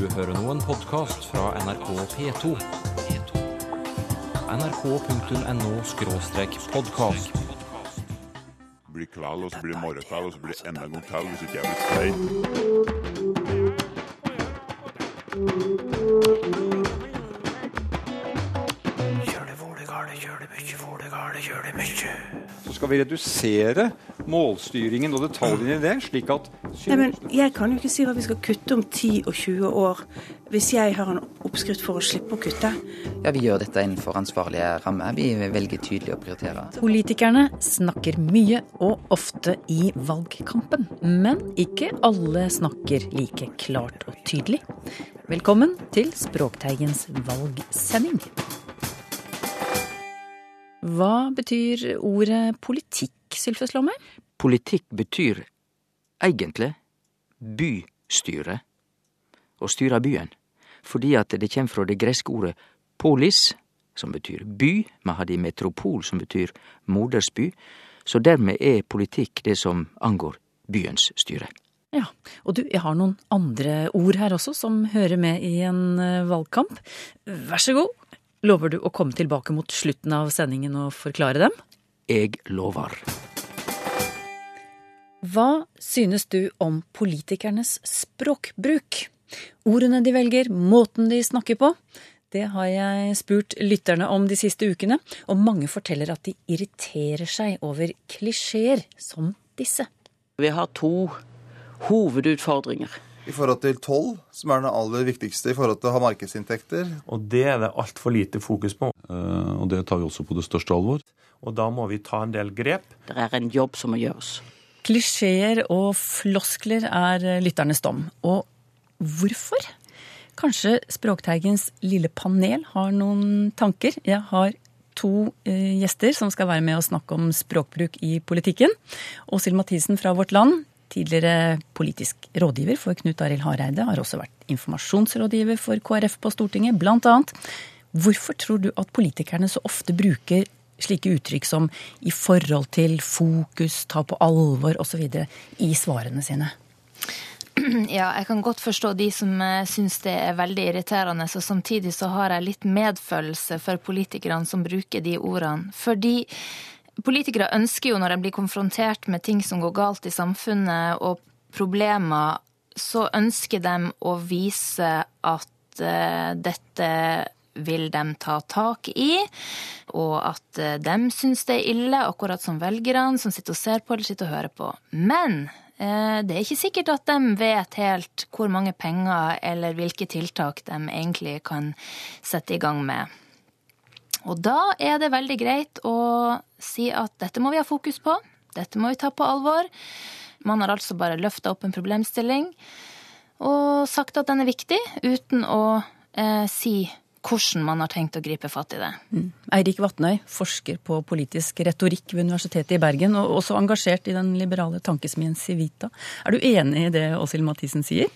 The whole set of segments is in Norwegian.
Du hører nå en podkast fra NRK P2. nrk.no-podkast. blir kveld, og så blir det morgenkveld, og så blir det enda en gang til hvis ikke jeg blir stein. Så skal vi redusere målstyringen og detaljene i det, slik at Nei, men Jeg kan jo ikke si hva vi skal kutte om 10 og 20 år, hvis jeg har en oppskrift for å slippe å kutte. Ja, Vi gjør dette innenfor ansvarlige rammer. Vi velger tydelig å prioritere. Politikerne snakker mye og ofte i valgkampen, men ikke alle snakker like klart og tydelig. Velkommen til Språkteigens valgsending. Hva betyr ordet politikk, Sylfes Lommer? Politikk betyr egentlig bystyre. Å styre byen. Fordi at det kommer fra det greske ordet polis, som betyr by. me har det i metropol, som betyr modersby. Så dermed er politikk det som angår byens styre. Ja, og du, jeg har noen andre ord her også som hører med i en eh, valgkamp. Vær så god. Lover du å komme tilbake mot slutten av sendingen og forklare dem? Jeg lover. Hva synes du om politikernes språkbruk? Ordene de velger, måten de snakker på? Det har jeg spurt lytterne om de siste ukene, og mange forteller at de irriterer seg over klisjeer som disse. Vi har to hovedutfordringer. I forhold til toll, som er den aller viktigste i forhold til å ha markedsinntekter. Og det er det altfor lite fokus på. Eh, Og det tar vi også på det største alvor. Og da må vi ta en del grep. Det er en jobb som må gjøres. Klisjeer og floskler er lytternes dom. Og hvorfor? Kanskje Språkteigens lille panel har noen tanker? Jeg har to eh, gjester som skal være med og snakke om språkbruk i politikken. Åshild Mathisen fra Vårt Land, tidligere politisk rådgiver for Knut Arild Hareide, har også vært informasjonsrådgiver for KrF på Stortinget, blant annet. Hvorfor tror du at politikerne så ofte bruker slike uttrykk som i forhold til, fokus, ta på alvor osv. i svarene sine? Ja, jeg kan godt forstå de som eh, syns det er veldig irriterende, og samtidig så har jeg litt medfølelse for politikerne som bruker de ordene. Fordi politikere ønsker jo, når de blir konfrontert med ting som går galt i samfunnet og problemer, så ønsker de å vise at eh, dette vil de ta tak i, og at eh, de syns det er ille, akkurat som velgerne som sitter og ser på eller sitter og hører på. Men eh, det er ikke sikkert at de vet helt hvor mange penger eller hvilke tiltak de egentlig kan sette i gang med. Og da er det veldig greit å si at dette må vi ha fokus på, dette må vi ta på alvor. Man har altså bare løfta opp en problemstilling og sagt at den er viktig, uten å eh, si hvordan man har tenkt å gripe fatt i det. Mm. Eirik Vatnøy, forsker på politisk retorikk ved Universitetet i Bergen, og også engasjert i den liberale tankesmien Civita. Er du enig i det Åshild Mathisen sier?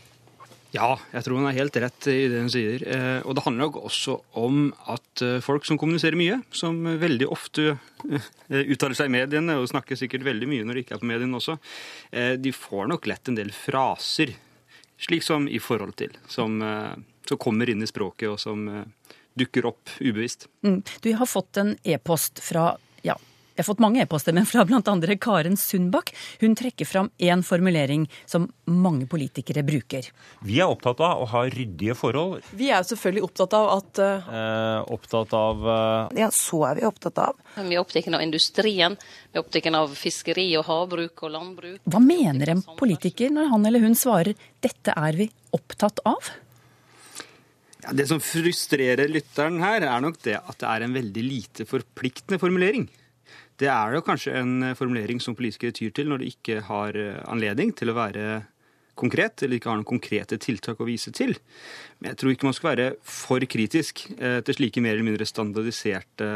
Ja, jeg tror hun er helt rett i det hun sier. Eh, Og det handler nok også om at eh, folk som kommuniserer mye, som veldig ofte eh, uttaler seg i mediene, og snakker sikkert veldig mye når de ikke er på mediene også, eh, de får nok lett en del fraser, slik som i forhold til, som, som kommer inn i språket, og som eh, dukker opp ubevisst. Mm. Du har fått en e-post fra ja, jeg har fått mange e-poster, men fra andre Karen Sundbakk. Hun trekker fram én formulering som mange politikere bruker. Vi er opptatt av å ha ryddige forhold. Vi er selvfølgelig opptatt av at uh... Eh, opptatt av uh... Ja, så er vi opptatt av. Vi er opptatt av industrien, vi er opptatt av fiskeri og havbruk og landbruk. Hva mener en politiker når han eller hun svarer 'dette er vi opptatt av'? Ja, det som frustrerer lytteren her, er nok det at det er en veldig lite forpliktende formulering. Det er jo kanskje en formulering som politikere tyr til når de ikke har eh, anledning til å være konkret, eller ikke har noen konkrete tiltak å vise til. Men jeg tror ikke man skal være for kritisk eh, til slike mer eller mindre standardiserte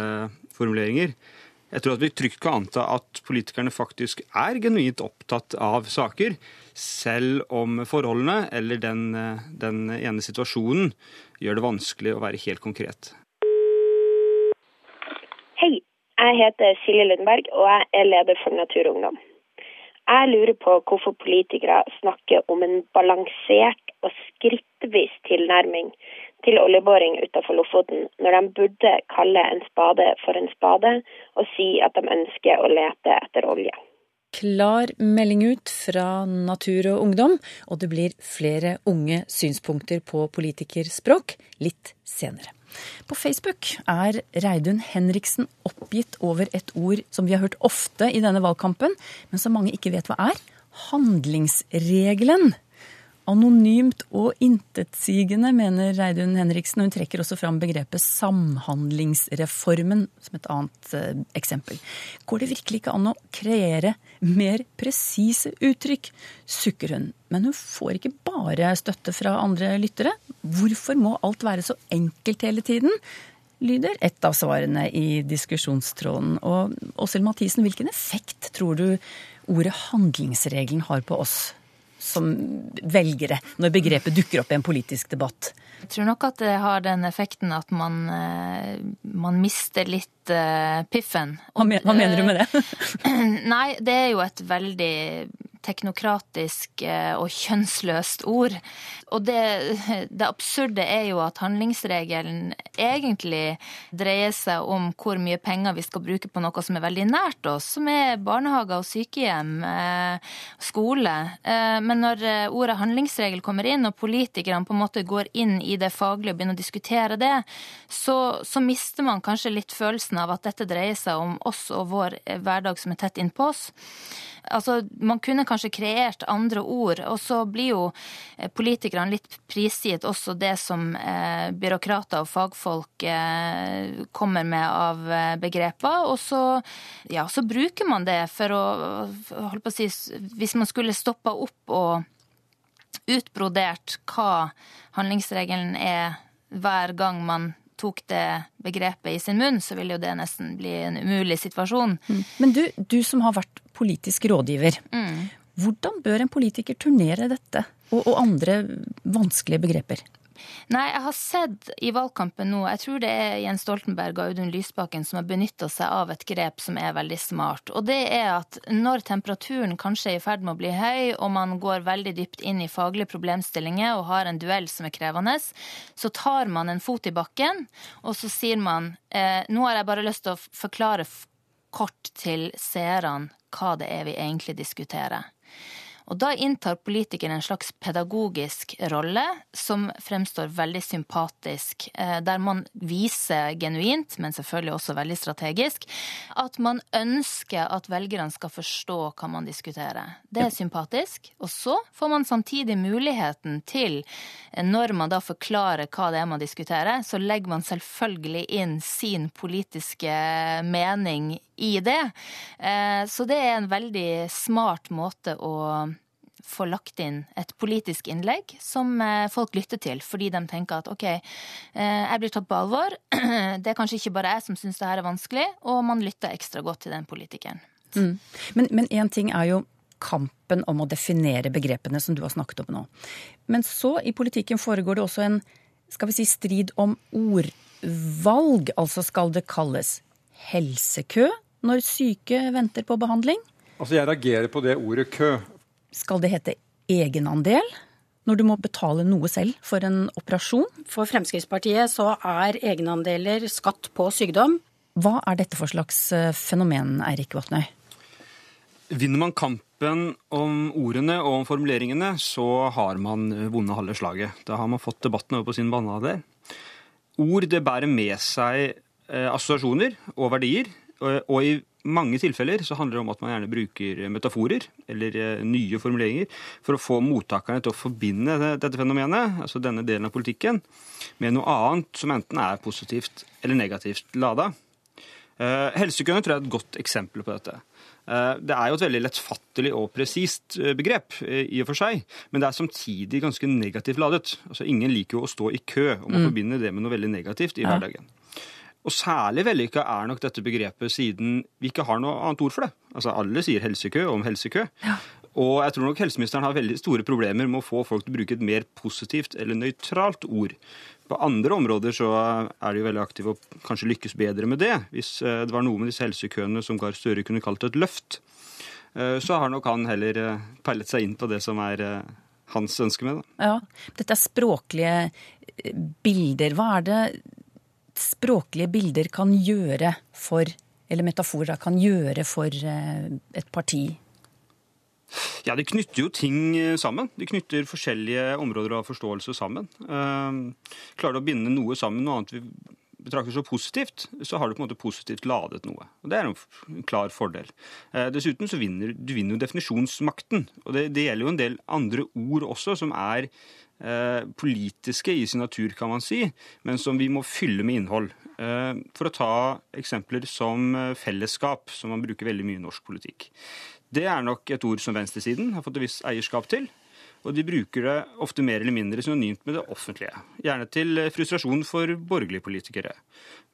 formuleringer. Jeg tror at vi trygt kan anta at politikerne faktisk er genuint opptatt av saker, selv om forholdene eller den, eh, den ene situasjonen gjør det vanskelig å være helt konkret. Hei, jeg heter Silje Lundberg, og jeg er leder for Naturungdom. Jeg lurer på hvorfor politikere snakker om en balansert og skrittvis tilnærming til oljeboring utenfor Lofoten, når de burde kalle en spade for en spade og si at de ønsker å lete etter olje. Klar melding ut fra Natur og Ungdom, og det blir flere unge synspunkter på politikerspråk litt senere. På Facebook er Reidun Henriksen oppgitt over et ord som vi har hørt ofte i denne valgkampen, men som mange ikke vet hva er. Handlingsregelen. Anonymt og intetsigende, mener Reidun Henriksen. Hun trekker også fram begrepet Samhandlingsreformen som et annet eh, eksempel. Går det virkelig ikke an å kreere mer presise uttrykk, sukker hun. Men hun får ikke bare støtte fra andre lyttere. Hvorfor må alt være så enkelt hele tiden? lyder ett av svarene i diskusjonstråden. Og Åshild Mathisen, hvilken effekt tror du ordet handlingsregelen har på oss som velgere, når begrepet dukker opp i en politisk debatt? Jeg tror nok at det har den effekten at man, eh, man mister litt uh, piffen. Hva mener du med det? Nei, det er jo et veldig teknokratisk eh, og kjønnsløst ord. Og det, det, absurde er jo at handlingsregelen egentlig dreier seg om hvor mye penger vi skal bruke på noe som er veldig nært oss, som er barnehager og sykehjem, eh, skole. Eh, men når ordet handlingsregel kommer inn, og politikerne på en måte går inn i det faglige og begynner å diskutere det, så, så mister man kanskje litt følelsen av at dette dreier seg om oss og vår hverdag som er tett innpå oss. Altså, man kunne kanskje kreert andre ord, og så blir jo eh, politikerne litt prisgitt også det som eh, byråkrater og fagfolk eh, kommer med av eh, begreper. Og så, ja, så bruker man det for å holdt på å si Hvis man skulle stoppa opp og utbrodert hva handlingsregelen er hver gang man tok det begrepet i sin munn, så ville jo det nesten bli en umulig situasjon. Mm. Men du, du som har vært politisk rådgiver. Mm. Hvordan bør en politiker turnere dette og, og andre vanskelige begreper? Nei, jeg har sett i valgkampen nå, jeg tror det er Jens Stoltenberg og Audun Lysbakken som har benytta seg av et grep som er veldig smart. Og det er at når temperaturen kanskje er i ferd med å bli høy, og man går veldig dypt inn i faglige problemstillinger og har en duell som er krevende, så tar man en fot i bakken, og så sier man eh, nå har jeg bare lyst til å forklare kort til seerne hva det er vi egentlig diskuterer. Og da inntar politikeren en slags pedagogisk rolle som fremstår veldig sympatisk, eh, der man viser genuint, men selvfølgelig også veldig strategisk, at man ønsker at velgerne skal forstå hva man diskuterer. Det er sympatisk. Og så får man samtidig muligheten til, eh, når man da forklarer hva det er man diskuterer, så legger man selvfølgelig inn sin politiske mening i det. Eh, så det er en veldig smart måte å få lagt inn et politisk innlegg som eh, folk lytter til, fordi de tenker at OK, eh, jeg blir tatt på alvor. Det er kanskje ikke bare jeg som syns det her er vanskelig, og man lytter ekstra godt til den politikeren. Mm. Men én ting er jo kampen om å definere begrepene som du har snakket om nå. Men så i politikken foregår det også en skal vi si, strid om ordvalg. Altså skal det kalles helsekø når syke venter på behandling? Altså Jeg reagerer på det ordet kø, skal det hete egenandel? Når du må betale noe selv for en operasjon? For Fremskrittspartiet så er egenandeler skatt på sykdom. Hva er dette for slags eh, fenomen, Eirik Vatnøy? Vinner man kampen om ordene og om formuleringene, så har man vunnet halve slaget. Da har man fått debatten over på sin banade. Ord det bærer med seg eh, assosiasjoner og verdier. Og i mange tilfeller så handler det om at man gjerne bruker metaforer eller eh, nye formuleringer for å få mottakerne til å forbinde dette fenomenet, altså denne delen av politikken, med noe annet som enten er positivt eller negativt lada. Eh, helsekøene tror jeg er et godt eksempel på dette. Eh, det er jo et veldig lettfattelig og presist begrep, i og for seg, men det er samtidig ganske negativt ladet. Altså, Ingen liker jo å stå i kø, og man mm. forbinder det med noe veldig negativt i ja. Og særlig vellykka er nok dette begrepet siden vi ikke har noe annet ord for det. Altså Alle sier helsekø om helsekø. Ja. Og jeg tror nok helseministeren har veldig store problemer med å få folk til å bruke et mer positivt eller nøytralt ord. På andre områder så er de jo veldig aktive og kanskje lykkes bedre med det. Hvis eh, det var noe med disse helsekøene som Gahr Støre kunne kalt et løft, eh, så har nok han heller eh, peilet seg inn på det som er hans ønske med. det. Ja, Dette er språklige bilder. Hva er det språklige bilder kan gjøre for, eller metaforer kan gjøre for eh, et parti? Ja, De knytter jo ting eh, sammen. De knytter forskjellige områder av forståelse sammen. Klarer du å binde noe sammen noe annet vi betrakter så positivt, så har du på en måte positivt ladet noe. Og Det er en klar fordel. Dessuten så vinner du vinner jo definisjonsmakten. Og det, det, gjelder jo en del andre ord også, som er Eh, politiske i sin natur, kan man si, men som vi må fylle med innhold. Eh, for å ta eksempler som eh, fellesskap, som man bruker veldig mye i norsk politikk. Det er nok et ord som venstresiden har fått et visst eierskap til. Og de bruker det ofte mer eller mindre synonymt med det offentlige. Gjerne til frustrasjon for borgerlige politikere.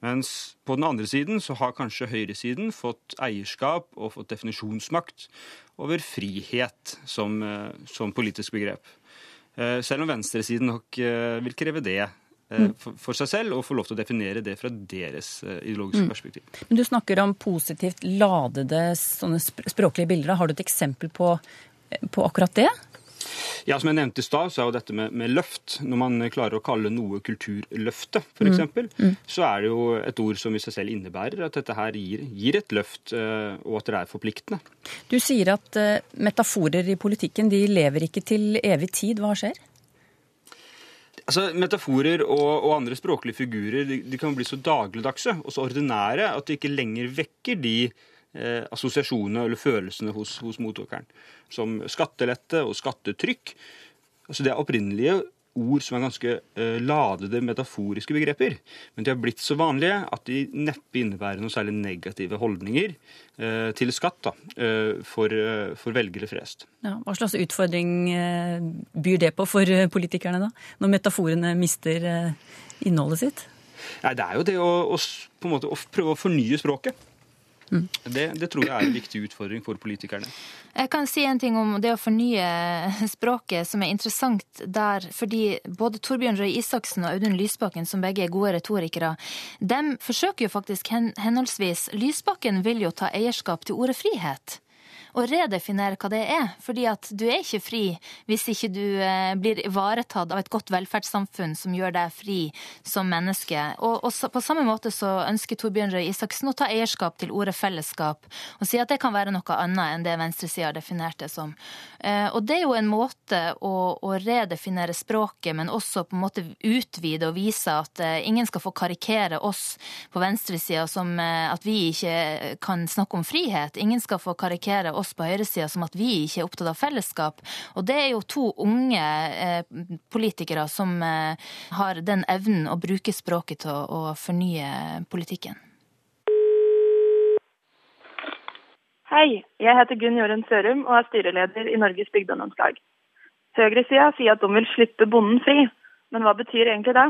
Mens på den andre siden så har kanskje høyresiden fått eierskap og fått definisjonsmakt over frihet som, som politisk begrep. Eh, selv om venstresiden nok eh, vil kreve det eh, mm. for seg selv, og få lov til å definere det fra deres ideologiske mm. perspektiv. Men Du snakker om positivt ladede sånne språklige bilder. Har du et eksempel på, på akkurat det? Ja, Som jeg nevnte i stad, så er jo dette med, med, løft Når man klarer å kalle noe kulturløftet, f.eks., mm. mm. så er det jo et ord som i seg selv innebærer at dette her gir, gir et løft, eh, og at det er forpliktende. Du sier at uh, metaforer i politikken de lever ikke til evig tid. Hva skjer? Altså, Metaforer og, og, andre språklige figurer de, de kan bli så dagligdagse og så ordinære at de ikke lenger vekker de eh, assosiasjonene eller følelsene hos, hos mottakeren. Som skattelette og skattetrykk. Altså Det er opprinnelige ord som er ganske eh, ladede metaforiske begreper. Men de har blitt så vanlige at de neppe innebærer noen særlig negative holdninger eh, til skatt da, eh, for, eh, for, velgere flest. Ja, hva slags utfordring eh, byr det på for eh, politikerne, da? Når metaforene mister innholdet sitt? Nei, Det er jo det å, å, på en måte, å prøve å fornye språket. Mm. Det, det, tror jeg er en viktig utfordring for politikerne. Jeg kan si en ting om det å fornye språket som er interessant der. Fordi både Torbjørn Røe Isaksen og Audun Lysbakken, som begge er gode retorikere, de forsøker jo faktisk henholdsvis Lysbakken vil jo ta eierskap til ordet frihet å redefinere hva det er. Fordi at du er ikke fri hvis ikke du eh, blir ivaretatt av et godt velferdssamfunn som gjør deg fri som menneske. Og, og på samme måte så ønsker Torbjørn Røe Isaksen å ta eierskap til ordet fellesskap, og si at det kan være noe annet enn det venstresida har definert det som. Eh, og det er jo en måte å, å redefinere språket, men også på en måte utvide og vise at eh, ingen skal få karikere oss på venstresida som at vi ikke kan snakke om frihet. Ingen skal få karikere oss oss på høyresida som at vi ikke er opptatt av fellesskap. Og det er jo to unge eh, politikere som eh, har den evnen å bruke språket til å, å fornye politikken. Hei, jeg heter Gunn Jorunn Sørum og er styreleder i Norges Bygdeungdomslag. Høyresida sier at de vil slippe bonden fri, men hva betyr egentlig det?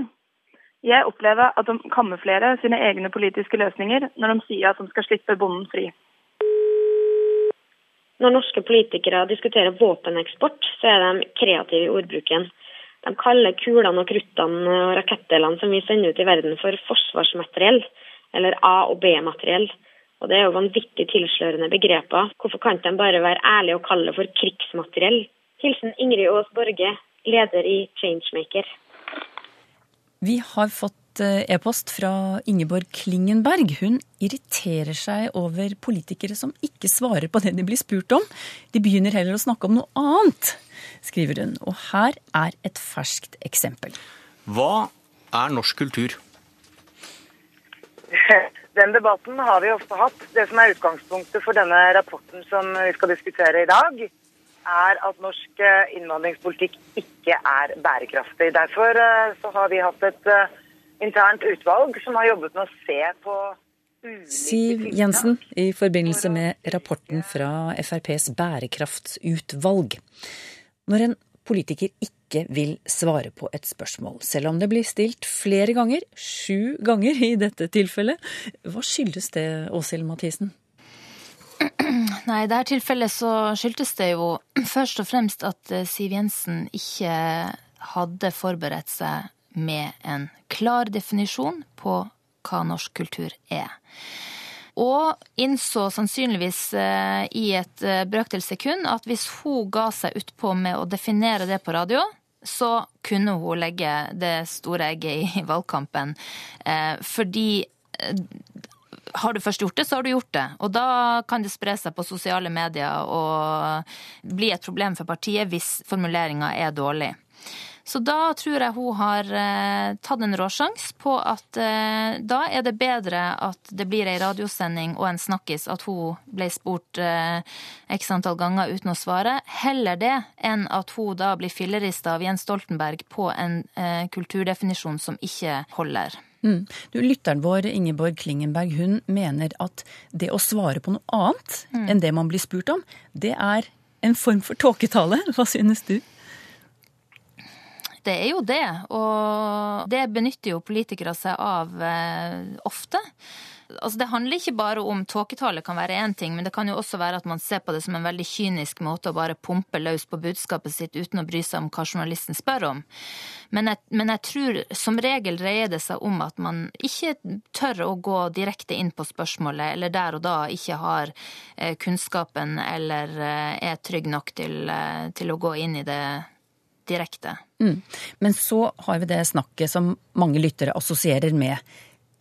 Jeg opplever at de kamuflerer sine egne politiske løsninger når de sier at de skal slippe bonden fri. Når norske politikere diskuterer våpeneksport, så er de kreative i ordbruken. De kaller kulene og kruttene og rakettdelene som vi sender ut i verden for forsvarsmateriell, eller A- og B-materiell. Og Det er jo vanvittig tilslørende begreper. Hvorfor kan de bare være ærlige og kalle det for krigsmateriell? Hilsen Ingrid Aas Borge, leder i Changemaker. Vi har fått Eh, e-post fra Ingeborg Klingenberg. Hun irriterer seg over politikere som ikke svarer på det de blir spurt om. De begynner heller å snakke om noe annet, skriver hun. Og her er et ferskt eksempel. Hva er norsk kultur? Den debatten har vi ofte hatt. Det som er utgangspunktet for denne rapporten som vi skal diskutere i dag, er at norsk eh, innvandringspolitikk ikke er bærekraftig. Derfor eh, så har vi hatt et internt utvalg som har jobbet med å se på Siv Jensen i forbindelse med rapporten fra FrPs bærekraftsutvalg. Når en politiker ikke vil svare på et spørsmål, selv om det blir stilt flere ganger, sju ganger i dette tilfellet, hva skyldes det, Åshild Mathisen? Nei, i dette tilfellet så skyldtes det jo først og fremst at eh, Siv Jensen ikke hadde forberedt seg med en klar definisjon på hva norsk kultur er. Og innså sannsynligvis eh, i et eh, brøkdel sekund at hvis hun ga seg utpå med å definere det på radio, så kunne hun legge det store egget i valgkampen. Eh, fordi har du først gjort det, så har du gjort det. Og da kan det spre seg på sosiale medier og bli et problem for partiet hvis formuleringa er dårlig. Så da tror jeg hun har eh, tatt en råsjanse på at eh, da er det bedre at det blir ei radiosending og en snakkis, at hun ble spurt eh, x antall ganger uten å svare, heller det enn at hun da blir fillerista av Jens Stoltenberg på en kulturdefinisjon som ikke holder. Mm. Du, Lytteren vår Ingeborg Klingenberg hun mener at det å svare på noe annet Mm. enn det man blir spurt om, det er en form for tåketale. Hva synes du? Det er jo det, og det benytter jo politikere seg av eh, ofte. Altså Det handler ikke bare om tåketale kan være én ting, men det kan jo også være at man ser på det som en veldig kynisk måte å bare pumpe løs på budskapet sitt uten å bry seg om hva journalisten spør om. Men jeg, men jeg tror som regel dreier det seg om at man ikke tør å gå direkte inn på spørsmålet, eller der og da ikke har eh, kunnskapen eller eh, er trygg nok til, til å gå inn i det direkte. Mm. Men så har vi det snakket som mange lyttere assosierer med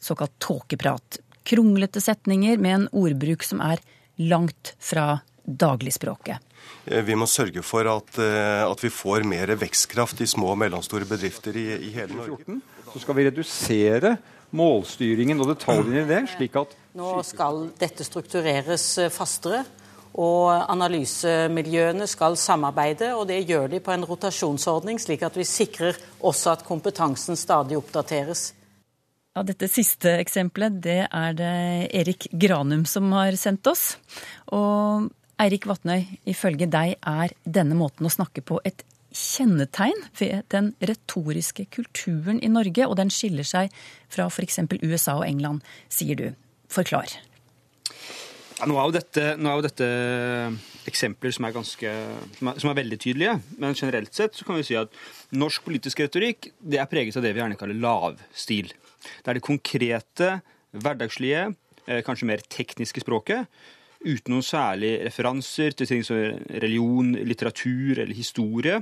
såkalt tåkeprat. Kronglete setninger med en ordbruk som er langt fra dagligspråket. Eh, Vi må sørge for at, eh, at vi får mer vekstkraft i små og mellomstore bedrifter i, i hele Norge. Så skal vi redusere målstyringen og detaljene i det, slik at Nå skal dette struktureres eh, fastere, og analysemiljøene skal samarbeide. og Det gjør de på en rotasjonsordning, slik at vi sikrer også at kompetansen stadig oppdateres. Ja, dette siste eksempelet det er det Erik Granum som har sendt oss. Og Eirik Vatnøy, ifølge deg er denne måten å snakke på et kjennetegn ved den retoriske kulturen i Norge, og den skiller seg fra f.eks. USA og England, sier du. Forklar. Nå er jo dette, er jo dette eksempler som er, ganske, som, er, som er veldig tydelige. Men generelt sett så kan vi si at norsk politisk retorikk det er preget av det vi gjerne kaller lavstil. Det er det konkrete, hverdagslige, eh, kanskje mer tekniske språket. Uten noen særlige referanser til ting som religion, litteratur eller historie.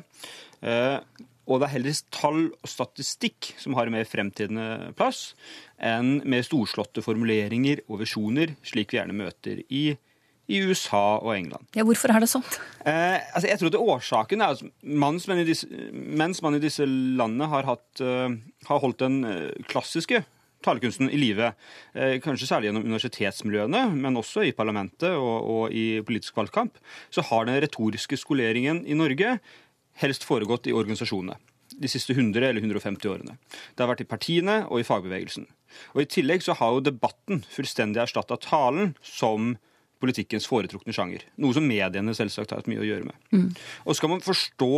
Og det er heller tall og statistikk som har en mer fremtidende plass, enn mer storslåtte formuleringer og visjoner, slik vi gjerne møter i, i USA og England. Ja, Hvorfor er det sånn? Eh, altså jeg tror at Årsaken er at mens man i disse, man i disse landene har, hatt, uh, har holdt den eh, klassiske talekunsten i live, eh, kanskje særlig gjennom universitetsmiljøene, men også i parlamentet og, og i politisk valgkamp, så har den retoriske skoleringen i Norge helst foregått i organisasjonene de siste 100 eller 150 årene. Det har vært i partiene og i fagbevegelsen. Og I tillegg så har jo debatten fullstendig erstatta talen som politikkens foretrukne sjanger. Noe som mediene selvsagt har hatt mye å gjøre med. Mm. Og skal man forstå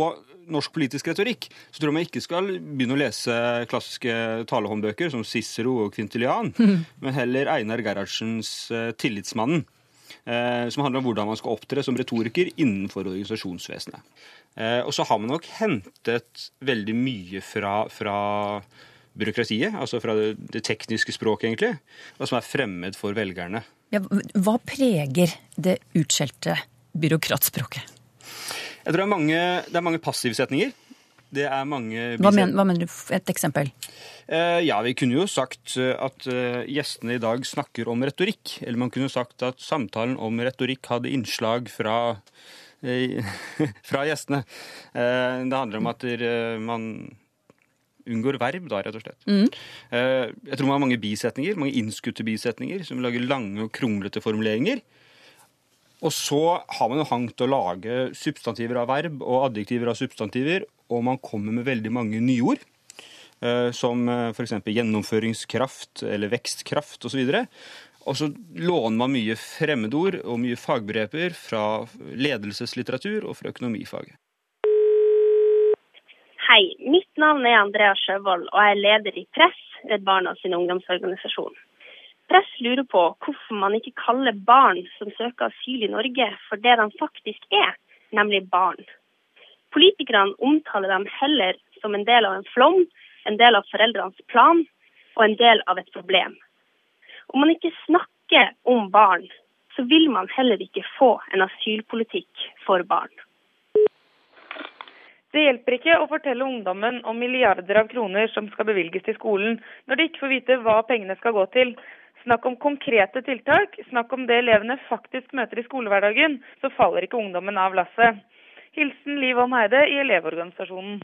norsk politisk retorikk, så tror jeg man ikke skal begynne å lese klassiske talehåndbøker som Cicero og Quintilian, men heller Einar Gerhardsens eh, Tillitsmannen. Eh, som handler om hvordan man skal opptre som retoriker innenfor organisasjonsvesenet. Eh, og så har man nok hentet veldig mye fra, fra byråkratiet, altså fra det, det tekniske språket, egentlig, og som er fremmed for velgerne. Ja, hva preger det utskjelte byråkratspråket? Jeg tror det er mange, det er mange passivsetninger. Det er mange Hva, men, hva mener du? Et eksempel? Eh, ja, vi kunne jo sagt eh, at eh, gjestene i dag snakker om retorikk. Eller man kunne sagt at samtalen om retorikk hadde innslag fra, fra gjestene. Eh, det handler om at man unngår verb, da, rett og slett. Mm. Eh, jeg tror man har mange bisetninger, mange innskutte bisetninger, som lager lange og kronglete formuleringer. Og så har man jo hangt å lage substantiver av verb og adjektiver av substantiver, og man kommer med veldig mange nyord. eh, Som f.eks. gjennomføringskraft eller vekstkraft osv. Og så låner man mye fremmedord og mye fagbegreper fra ledelseslitteratur og fra økonomifaget. Hei, mitt navn er Andrea Sjøvold, og jeg er leder i Press, Redd Barna sin ungdomsorganisasjon. Press lurer på hvorfor man ikke kaller barn som søker asyl i Norge for det de faktisk er, nemlig barn. Politikerne omtaler dem heller som en del av en flom, en del av foreldrenes plan og en del av et problem. Om man ikke snakker om barn, så vil man heller ikke få en asylpolitikk for barn. Det hjelper ikke å fortelle ungdommen om milliarder av kroner som skal bevilges til skolen, når de ikke får vite hva pengene skal gå til. Snakk om konkrete tiltak, snakk om det elevene faktisk møter i skolehverdagen, så faller ikke ungdommen av lasset. Hilsen Liv Holm Heide i Elevorganisasjonen.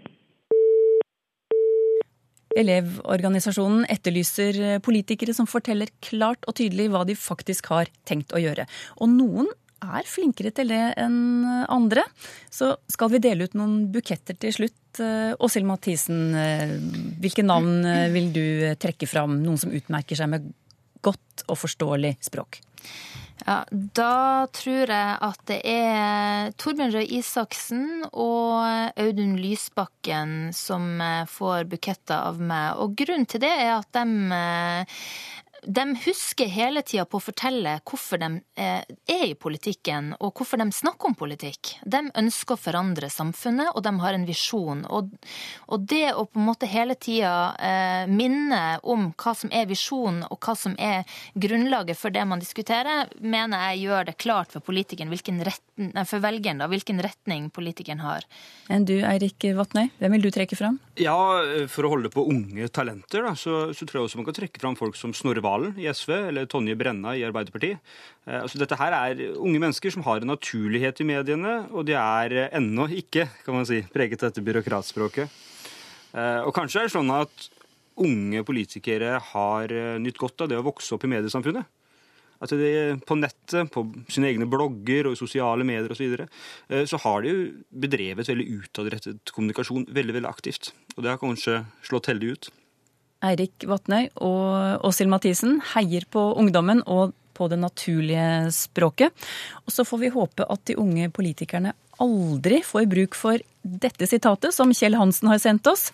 Elevorganisasjonen etterlyser politikere som forteller klart og tydelig hva de faktisk har tenkt å gjøre. Og noen er flinkere til det enn andre. Så skal vi dele ut noen buketter til slutt. Åshild Mathisen, hvilke navn vil du trekke fram? Noen som utmerker seg med godt og forståelig språk? Ja, Da tror jeg at det er Torbjørn Røe Isaksen og Audun Lysbakken som får buketter av meg. Og grunnen til det er at de de husker hele tida på å fortelle hvorfor de er i politikken, og hvorfor de snakker om politikk. De ønsker å forandre samfunnet, og de har en visjon. Og, og det å på en måte hele tida eh, minne om hva som er visjonen, og hva som er grunnlaget for det man diskuterer, mener jeg gjør det klart for retning, for velgeren, da, hvilken retning politikeren har. Enn du, Eirik Vatnøy, hvem vil du trekke fram? Ja, For å holde på unge talenter, da, så, så tror jeg også man kan trekke fram folk som Snorre Valen i SV eller Tonje Brenna i Arbeiderpartiet. Eh, altså, dette her er unge mennesker som har en naturlighet i mediene, og de er ennå ikke kan man si, preget av dette byråkratspråket. Eh, og kanskje er det sånn at unge politikere har nytt godt av det å vokse opp i mediesamfunnet. At de, på nettet, på sine egne blogger og sosiale medier osv. Så, videre, så har de jo bedrevet veldig utadrettet kommunikasjon veldig veldig aktivt. Og det har kanskje slått heldig ut. Eirik Vatnøy og Åshild Mathisen heier på ungdommen og på det naturlige språket. Og så får vi håpe at de unge politikerne aldri får bruk for dette sitatet som Kjell Hansen har sendt oss.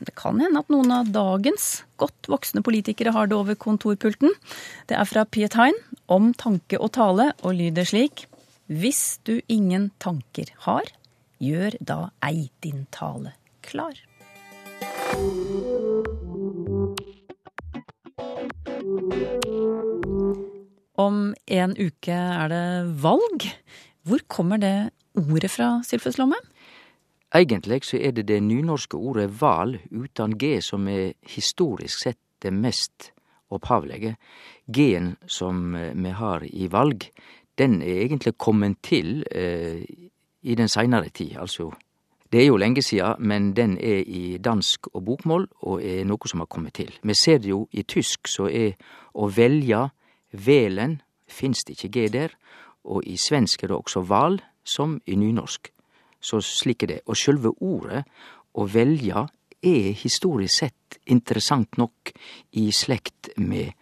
Det kan hende at noen av dagens godt voksne politikere har det over kontorpulten. Det er fra Piet Hein om tanke og tale, og lyder slik Hvis du ingen tanker har, gjør da ei din tale klar. Om en uke er det valg. Hvor kommer det ordet fra, Sylfus Lomme? Egentlig så er det det nynorske ordet val utan g som er historisk sett det mest opphavlege. G-en som vi har i valg, den er egentlig kommet til eh, i den seinare tid, altså. Det er jo lenge sia, men den er i dansk og bokmål, og er noe som har kommet til. Vi ser det jo i tysk, så er å velja, velen, finst ikke g der, og i svensk er det også val, som i nynorsk. Så slik er det. Og sjølve ordet å velja er historisk sett interessant nok i slekt med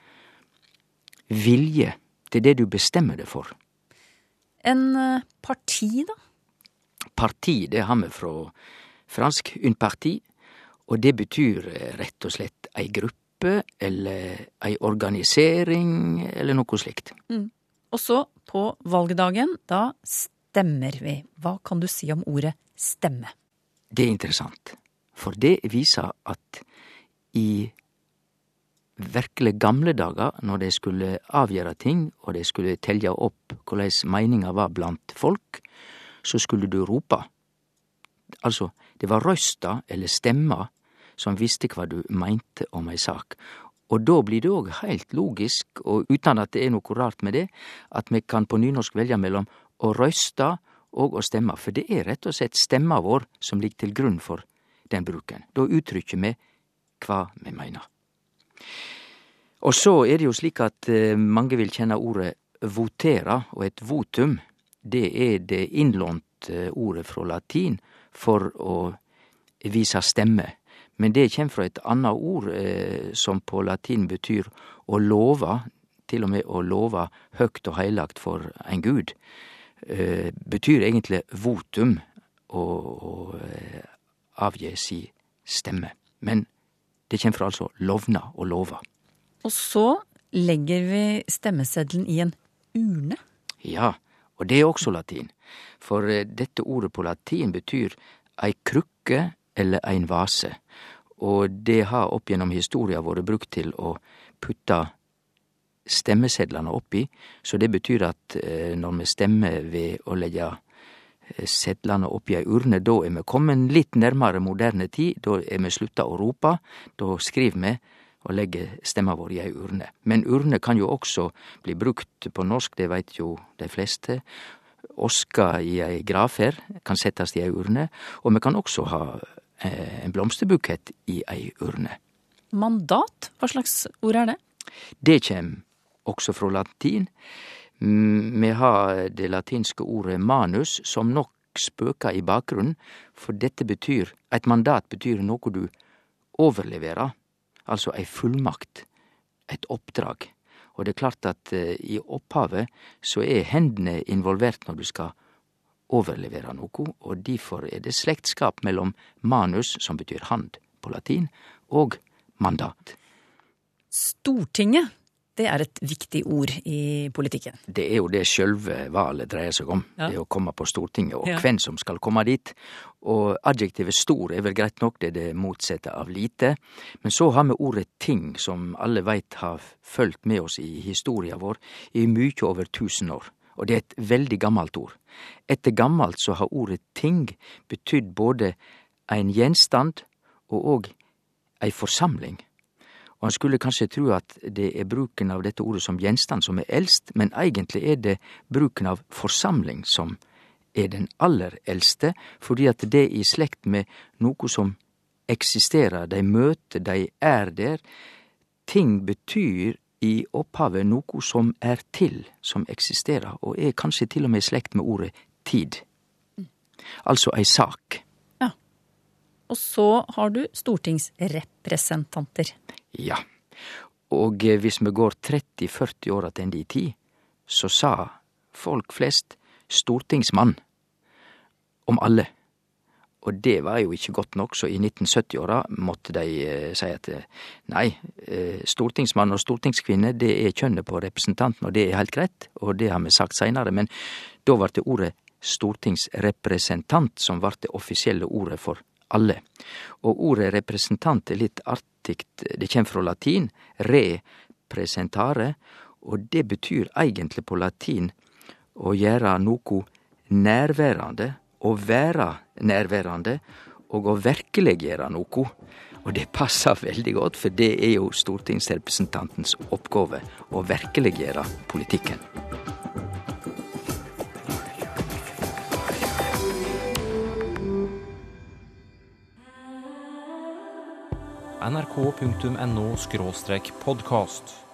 vilje. Er det du bestemmer deg for. En parti, da? Parti, det har vi fra fransk un parti, og det betyr rett og slett ei gruppe eller ei organisering eller noe slikt. Mm. Og så, på valgdagen, da stemmer vi. Hva kan du si om ordet stemme? Det er interessant, for det viser at i virkelig gamle dager, når de skulle avgjøre ting, og de skulle telje opp korleis meininga var blant folk, så skulle du rope. Altså, det var røysta eller stemma som visste hva du meinte om ei sak. Og da blir det òg heilt logisk, og utan at det er noe rart med det, at vi kan på nynorsk velja mellom å røysta og å stemma, for det er rett og slett stemma vår som ligg til grunn for den bruken. Da uttrykkjer vi hva vi meiner. Og så er det jo slik at mange vil kjenne ordet votera, og et votum, det er det innlånte ordet fra latin for å vise stemme. Men det kjem fra et anna ord eh, som på latin betyr å love, til og med å love høgt og heilagt for ein gud. Eh, betyr egentlig votum, å, å eh, avgi si stemme. Men det kjem fra altså lovna og lova. Og så legger vi stemmeseddelen i en urne. Ja, og det er også latin. For dette ordet på latin betyr ei krukke eller ein vase. Og det har opp gjennom historia vore brukt til å putte stemmesedlene oppi, så det betyr at eh, når vi stemmer ved å legge eh, sedlene oppi ei urne, da er vi kommet litt nærmere moderne tid, da er vi slutta å rope, da skriver vi og legger stemma vår i ei urne. Men urne kan jo også bli brukt på norsk, det veit jo de fleste. Oska i ei gravferd kan settes i ei urne, og vi kan også ha eh, en blomsterbukett i ei urne. Mandat, hva slags ord er det? Det kjem også fra latin. Me Vi har det latinske ordet manus, som nok spøker i bakgrunnen, for dette betyr Et mandat betyr noe du overleverer, altså ei fullmakt, et oppdrag. Og det er klart at eh, i opphavet så er hendene involvert når du skal overlevere noe, og derfor er det slektskap mellom manus, som betyr hand på latin, og mandat. Stortinget, det er et viktig ord i politikken. Det er jo det sjølve valet dreier seg om. Ja. Det å komme på Stortinget, og Ja. hvem som skal komme dit. Og adjektivet stor er vel greit nok, det er det motsatte av lite. Men så har vi ordet ting, som alle veit har fulgt med oss i historia vår i mykje over tusen år. Og det er et veldig gammelt ord. Etter gammalt så har ordet ting betydd både ein gjenstand og òg ei forsamling. Og han skulle kanskje tro at det er bruken av dette ordet som gjenstand som er eldst, men egentlig er det bruken av forsamling som er den aller eldste, fordi at det er i slekt med noe som eksisterer, de møter, de er der. Ting betyr i opphavet noe som er til, som eksisterer, og er kanskje til og med i slekt med ordet tid. Altså ei sak. Og så har du stortingsrepresentanter. Ja. Og eh, hvis vi går 30-40 år tilbake i tid, så sa folk flest stortingsmann om alle. Og det var jo ikke godt nok, så i 1970-åra måtte de eh, si at eh, nei, stortingsmann og stortingskvinne, det er kjønnet på representanten, og det er helt greit, og det har vi sagt seinere, men da var det ordet stortingsrepresentant som ble det offisielle ordet for alle. Og ordet representant er litt artig, det kjem fra latin, representare, og det betyr egentlig på latin å gjøre noe nærværende, å være nærværende, og å virkeliggjøre noe. Og det passer veldig godt, for det er jo stortingsrepresentantens oppgave å virkeliggjøre politikken. nrk.no podkast.